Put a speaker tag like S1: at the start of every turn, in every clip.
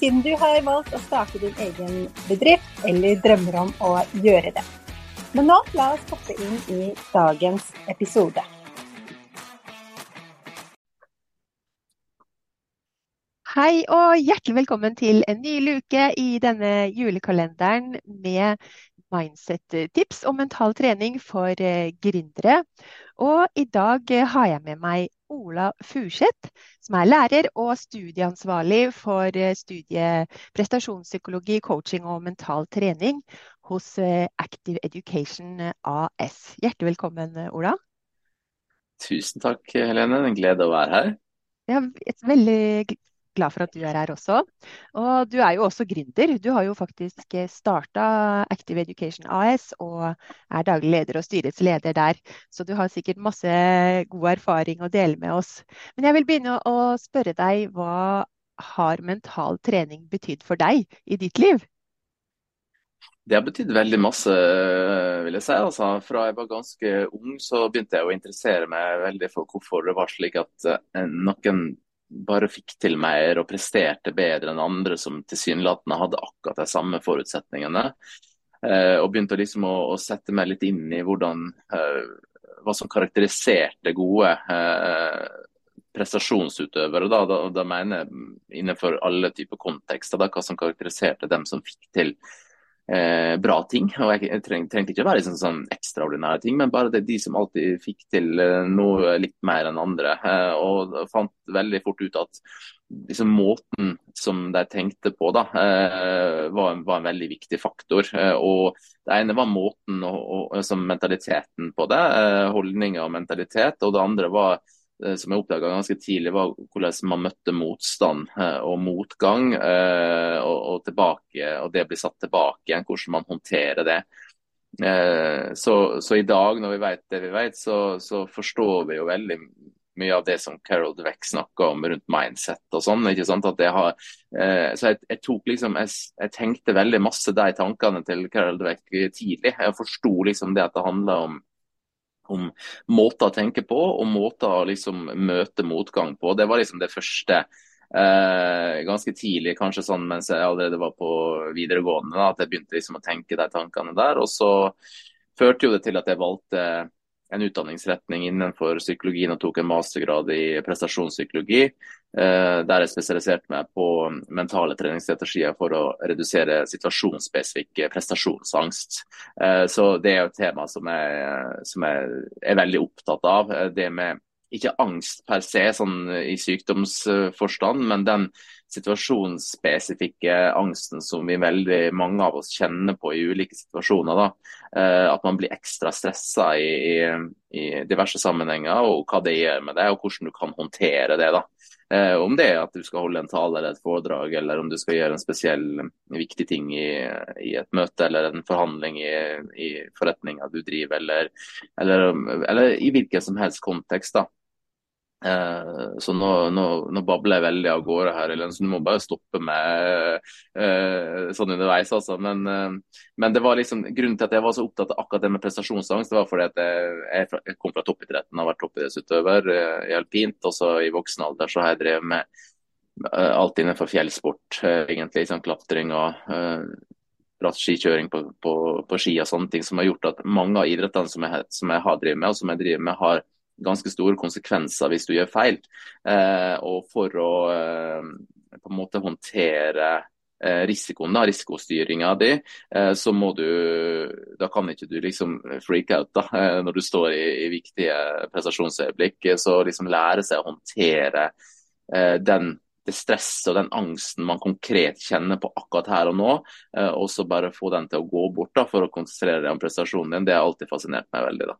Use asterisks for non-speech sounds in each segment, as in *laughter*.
S1: siden du har valgt å starte din egen bedrift eller drømmer om å gjøre det. Men nå la oss hoppe inn i dagens episode.
S2: Hei og hjertelig velkommen til en ny luke i denne julekalenderen med mindset-tips og mental trening for eh, gründere. Og i dag eh, har jeg med meg Ola Furseth, som er lærer og studieansvarlig for eh, studiet prestasjonspsykologi, coaching og mental trening hos Active Education AS. Hjertelig velkommen, Ola.
S3: Tusen takk, Helene. En glede å være her.
S2: Ja, et veldig glad for at du er her også. Og du er jo også gründer. Du har jo faktisk starta Active Education AS og er daglig leder og styrets leder der. Så du har sikkert masse god erfaring å dele med oss. Men jeg vil begynne å spørre deg, hva har mental trening betydd for deg i ditt liv?
S3: Det har betydd veldig masse, vil jeg si. Altså, fra jeg var ganske ung, så begynte jeg å interessere meg veldig for hvorfor det var slik at eh, noen bare fikk til mer og presterte bedre enn andre som tilsynelatende hadde akkurat de samme forutsetningene. Eh, og begynte liksom å, å, sette meg litt inn i hvordan, eh, hva som karakteriserte gode eh, prestasjonsutøvere. Da, da, da, mener jeg innenfor alle typer kontekster, da, hva som karakteriserte dem som fikk til eh, bra ting. og Jeg, jeg treng, trengte ikke å være liksom, sånn ekstraordinære ting, men bare det de som alltid fikk til eh, noe litt mer enn andre. Eh, og fant veldig fort ut at liksom, måten som de tenkte på, da, eh, var, var, en veldig viktig faktor. Eh, og Det ene var måten og, og, altså, mentaliteten på det, eh, holdninger og mentalitet. Og det andre var som jeg oppdaga ganske tidlig, var hvordan man møtte motstand eh, og motgang. Eh, og, og, tilbake, og det blir satt tilbake igjen, hvordan man håndterer det. Så, så i dag, når vi vet det vi vet, så, så, forstår vi jo veldig mye av det som Carol Dweck snakka om rundt mindset og sånn. ikke sant, har, Så jeg, jeg tok liksom, jeg, jeg, tenkte veldig masse de tankene til Carol Dweck tidlig. Jeg forsto liksom det at det handla om om måter å tenke på og måter å liksom møte motgang på. Det var liksom det første. Eh, ganske tidlig, kanskje sånn mens jeg allerede var på videregående, da, at jeg begynte liksom å tenke de tankene der. Og så førte jo det til at jeg valgte en utdanningsretning innenfor psykologien og tok en mastergrad i prestasjonspsykologi. Eh, der jeg spesialiserte meg på mentale treningsstrategier for å redusere situasjonsspesifikk prestasjonsangst. Eh, så det er jo et tema som jeg, som jeg er veldig opptatt av. Eh, det med ikke angst per se, sånn i sykdomsforstand, men den situasjonsspesifikke angsten som vi veldig mange av oss kjenner på i ulike situasjoner. Eh, at man blir ekstra stressa i, i, i, diverse sammenhenger, og hva det gjør med deg, og hvordan du kan håndtere det. Eh, om det er at du skal holde en tale eller et foredrag, eller om du skal gjøre en spesiell viktig ting i, i et møte eller en forhandling i, i forretninga du driver, eller, eller, eller, i hvilken som helst kontekst. da. Uh, så nå, nå, nå, babler jeg veldig av gårde her, så du må bare stoppe meg eh, sånn underveis. altså. Men, eh, men, det var liksom, grunnen til at jeg var så opptatt av akkurat det med prestasjonsangst, det var fordi at jeg, jeg kom fra toppidretten, har vært toppidrettsutøver i alpint. Og så i voksen alder så har jeg drevet med alt innenfor fjellsport, egentlig. Sånn klatring og bratt skikjøring på, på, på, ski og sånne ting, som har gjort at mange av idrettene som jeg, som jeg har drevet med, og som jeg driver med, har ganske store konsekvenser hvis du gjør feil. Eh, og for å eh, på en måte håndtere eh, risikoen, da, risikostyringa di, så må du Da kan ikke du liksom freak out da, når du står i, i viktige prestasjonsøyeblikk. Så liksom lære seg å håndtere den det stresset og den angsten man konkret kjenner på akkurat her og nå, og så bare få den til å gå bort da, for å konsentrere deg om prestasjonen din, det har alltid fascinert meg veldig. da.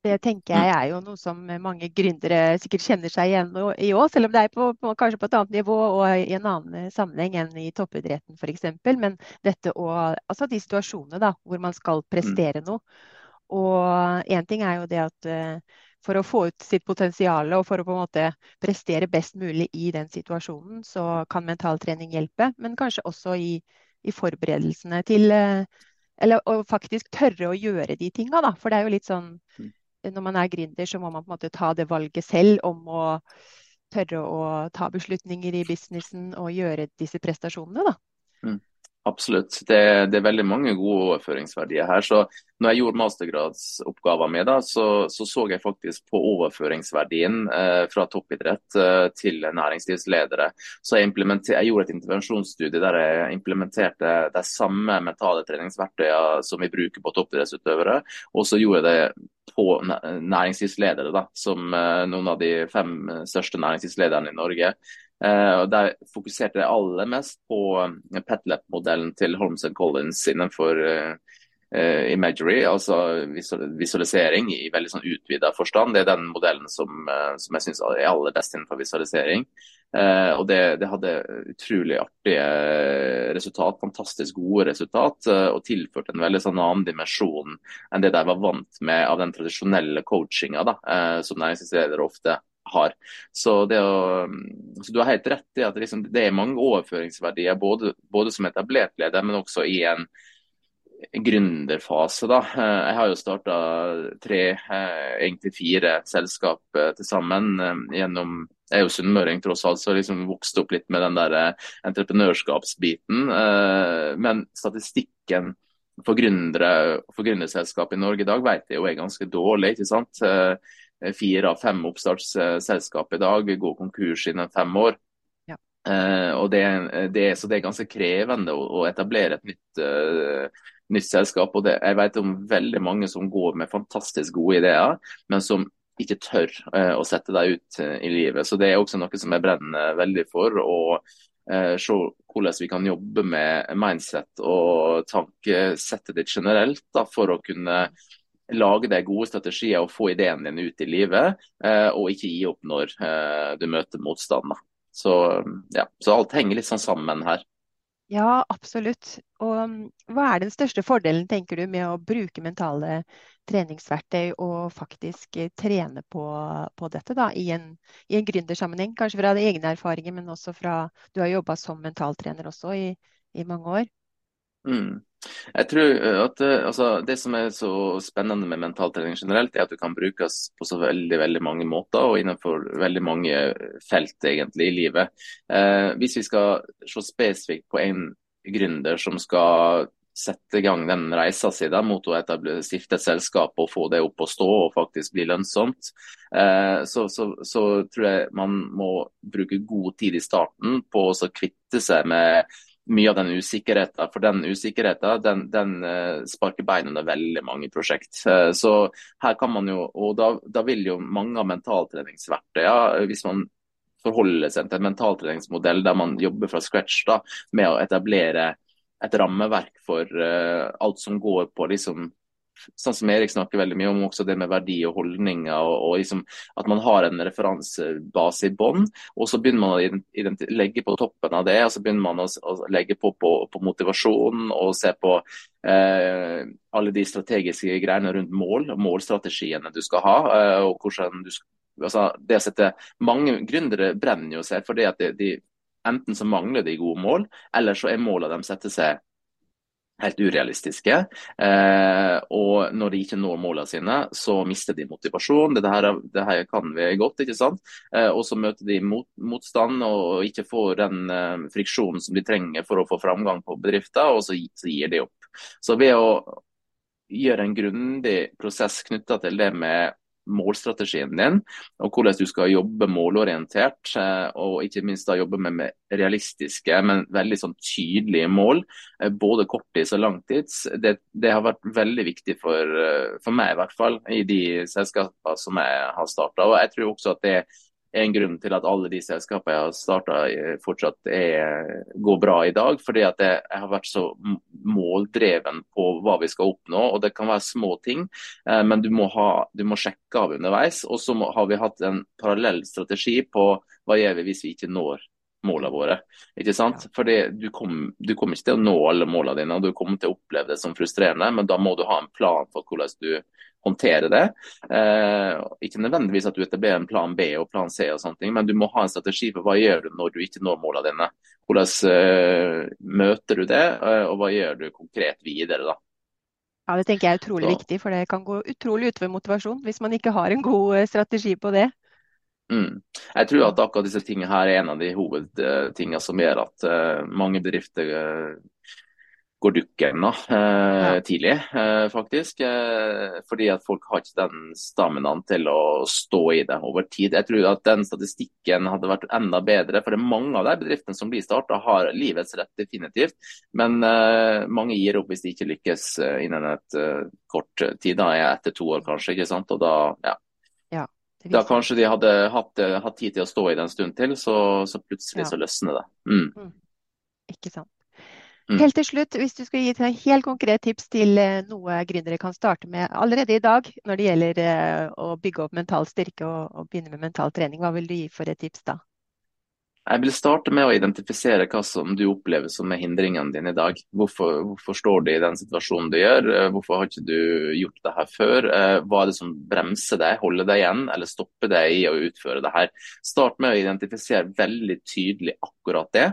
S2: Det tenker jeg er jo noe som mange gründere sikkert kjenner seg igjen i òg, selv om det er på, på, kanskje på et annet nivå og i en annen sammenheng enn i toppidretten f.eks. Men dette og altså de situasjonene da, hvor man skal prestere noe. Og én ting er jo det at uh, for å få ut sitt potensial og for å på en måte prestere best mulig i den situasjonen, så kan mentaltrening hjelpe. Men kanskje også i, i forberedelsene til uh, Eller å faktisk tørre å gjøre de tinga, da. For det er jo litt sånn mm når man er gründer, så må man på en måte ta det valget selv om å tørre å ta beslutninger i businessen og gjøre disse prestasjonene. da.
S3: Mm. Absolutt. Det, det, er veldig mange gode overføringsverdier her. Så når jeg gjorde mastergradsoppgaven min, så, så, så jeg faktisk på overføringsverdien eh, fra toppidrett eh, til næringslivsledere. Så jeg, jeg, gjorde et intervensjonsstudie der jeg implementerte de samme mentale treningsverktøyene som vi bruker på toppidrettsutøvere, og så gjorde jeg det på næringslivsledere, da, som eh, noen av de fem største næringslivslederne i Norge. Uh, og Der fokuserte jeg aller mest på uh, Petlep-modellen til Holmes Collins innenfor uh, imagery, altså visualisering i veldig sånn utvida forstand. Det er den modellen som, som jeg syns er aller best innenfor visualisering. og det, det, hadde utrolig artige resultat, fantastisk gode resultat, og tilførte en veldig sånn annen dimensjon enn det de var vant med av den tradisjonelle coachinga som næringslivsledere ofte har. Så, å, så, Du har helt rett i at liksom, det er mange overføringsverdier, både, både, som etablert leder, men også i en gründerfase. Da. Jeg har jo starta tre, eh, egentlig fire selskap eh, til sammen eh, gjennom jeg er jo sunnmøring tross alt, så liksom vokste opp litt med den der entreprenørskapsbiten. Men statistikken for gründere for gründerselskap i Norge i dag vet jeg jo er ganske dårlig. ikke sant? Eh, fire av fem oppstartsselskap i dag går konkurs innen fem år. Ja. Eh, og det, det, så det er ganske krevende å, å etablere et nytt, uh, nytt selskap. og det, Jeg vet om veldig mange som går med fantastisk gode ideer, men som ikke tør uh, å sette dem ut uh, i livet. Så Det er også noe som jeg brenner veldig for. å se hvordan vi kan jobbe med mindset og tankesettet ditt generelt da, for å kunne lage deg gode strategier og få ideen din ut i livet, eh, og ikke gi opp når eh, du møter motstand. Så, ja, så alt henger litt sånn sammen her.
S2: Ja, absolutt. Og um, hva er den største fordelen, tenker du, med å bruke mentale treningsverktøy og faktisk eh, trene på, på dette da, i en, i en gründersammenheng? Kanskje fra egne erfaringer, men også fra Du har jobba som mentaltrener også i, i mange år.
S3: Mm. Jeg tror eh, at eh, altså, Det som er så spennende med mentaltrening generelt, er at det kan brukes på så veldig veldig mange måter og innenfor veldig mange felt egentlig i livet. Eh, hvis vi skal se spesifikt på en gründer som skal sette i gang den reisa si mot å stifte et selskap og få det opp og stå og faktisk bli lønnsomt, eh, så, så, så, tror jeg man må bruke god tid i starten på å kvitte seg med mye av den usikkerheten. For den usikkerheten den, den uh, sparker bein under veldig mange prosjekt. Uh, så her kan man jo, og da, da vil jo mange av mentaltreningsverktøyene, ja, hvis man forholder seg til en mentaltreningsmodell der man jobber fra scratch da, med å etablere et rammeverk for uh, alt som går på liksom sånn som Erik snakker veldig mye om, også det med verdi og holdninger. og, og liksom At man har en referansebase i bånn. Og så begynner man å legge på toppen av det, og så begynner man å, å legge på, på, på motivasjonen og se på eh, alle de strategiske greiene rundt mål målstrategiene du skal ha. Eh, og hvordan du skal Altså, det å sette, mange gründere brenner jo seg fordi at de, de, enten så mangler de gode mål, eller så er målene de setter seg helt urealistiske. Eh, og når de ikke når målene sine, så mister de motivasjon. Det her, det her kan vi godt, ikke sant. Eh, og så møter de mot, motstand og ikke får den eh, friksjonen som de trenger for å få framgang på bedriften, og så, så gir de opp. Så ved å gjøre en grundig prosess knytta til det med målstrategien din, og hvordan du skal jobbe målorientert. Eh, og ikke minst da jobbe med, realistiske, men veldig sånn tydelige mål. Eh, både korttids og langtids. Det, det, har vært veldig viktig for, eh, for, meg, i hvert fall, i de selskapene som jeg har starta. Og jeg tror også at det en grunn til at alle de selskapene jeg har starta, fortsatt er, går bra i dag. Fordi at jeg, jeg, har vært så måldreven på hva vi skal oppnå. og Det kan være små ting, eh, men du må, ha, du må, sjekke av underveis. Og så har vi hatt en parallell strategi på hva gjør vi hvis vi ikke når målene våre. ikke sant? Fordi du kommer kom ikke til å nå alle målene dine, og du kommer til å oppleve det som frustrerende, men da må du ha en plan for hvordan du håndterer det. Eh, ikke nødvendigvis at du etablerer en plan B og plan C, og sånne ting, men du må ha en strategi for hva gjør du når du ikke når målene dine. Hvordan eh, møter du det, eh, og hva gjør du konkret videre? da?
S2: Ja, Det tenker jeg er utrolig Så. viktig, for det kan gå utrolig utover motivasjon hvis man ikke har en god eh, strategi på det.
S3: Mm. Jeg tror at akkurat disse tingene her er en av de hovedtingene som gjør at uh, mange bedrifter uh, går dukken da, eh, ja. tidlig, faktisk. Fordi at folk har ikke den staminaen til å stå i det over tid. Jeg tror at den statistikken hadde vært enda bedre. For det er mange av de bedriftene som blir starta, har livets rett definitivt. Men mange gir opp hvis de ikke lykkes innen et uh, kort tid, da, etter to år kanskje. ikke sant? Og da, ja. Da kanskje de hadde hatt, hatt, tid til å stå i det en stund til, så, så plutselig ja. så løsner det. Mm. Mm.
S2: Ikke sant. Mm. Helt til slutt, hvis du skal gi et helt konkret tips til eh, noe gründere kan starte med allerede i dag når det gjelder eh, å bygge opp mental styrke og, og begynne med mental trening, hva vil du gi for et tips da?
S3: Jeg vil starte med å identifisere hva som du opplever som er hindringene dine i dag. Hvorfor, hvorfor, står du i den situasjonen du gjør? Eh, hvorfor har ikke du gjort det her før? Hva er det som bremser deg, holder deg igjen eller stopper deg i å utføre det her? Start med å identifisere veldig tydelig akkurat det.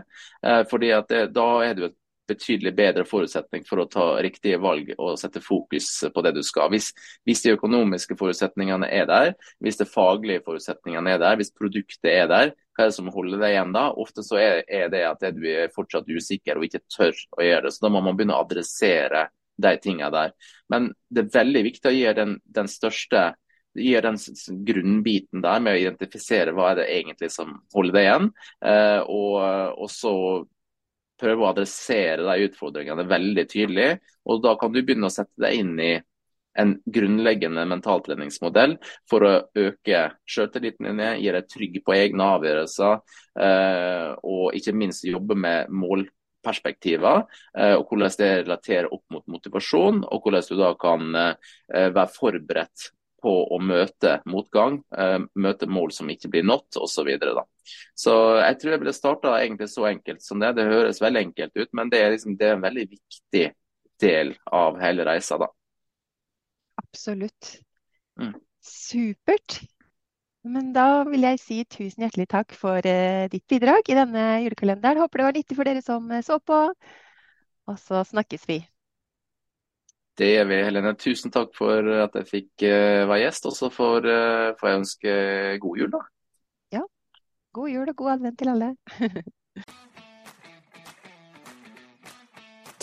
S3: fordi det, da er du et betydelig bedre forutsetning for å ta riktige valg og sette fokus på det du skal. Hvis, hvis de økonomiske forutsetningene er der, hvis de faglige forutsetningene er der, hvis produktet er der, hva er det som holder deg igjen da? Ofte så er, er det at du er fortsatt usikker og ikke tør å gjøre det. Så da må man begynne å adressere de tingene der. Men det er veldig viktig å gi den, den største gir den grunnbiten der med å identifisere hva er det egentlig som holder deg igjen. Eh, og, og, så prøve å adressere de utfordringene veldig tydelig. Og da kan du begynne å sette deg inn i en grunnleggende mentaltreningsmodell for å øke selvtilliten din, gi deg trygg på egne avgjørelser, eh, og ikke minst jobbe med målperspektiver, eh, og hvordan det relaterer opp mot motivasjon, og hvordan du da kan eh, være forberedt på å møte motgang, møte mål som ikke blir nådd osv. Så, videre, så jeg tror jeg ville starta egentlig så enkelt som det. Det høres veldig enkelt ut, men det er, liksom, det er en veldig viktig del av hele reisa. da.
S2: Absolutt. Mm. Supert. Men da vil jeg si tusen hjertelig takk for uh, ditt bidrag i denne julekalenderen. Håper det var nyttig for dere som uh, så på. Og så snakkes vi.
S3: Det gjør vi, Helene. Tusen takk for at jeg fikk uh, være gjest. Og så får, jeg ønske god jul, da.
S2: Ja. God jul og god advent til alle. *laughs*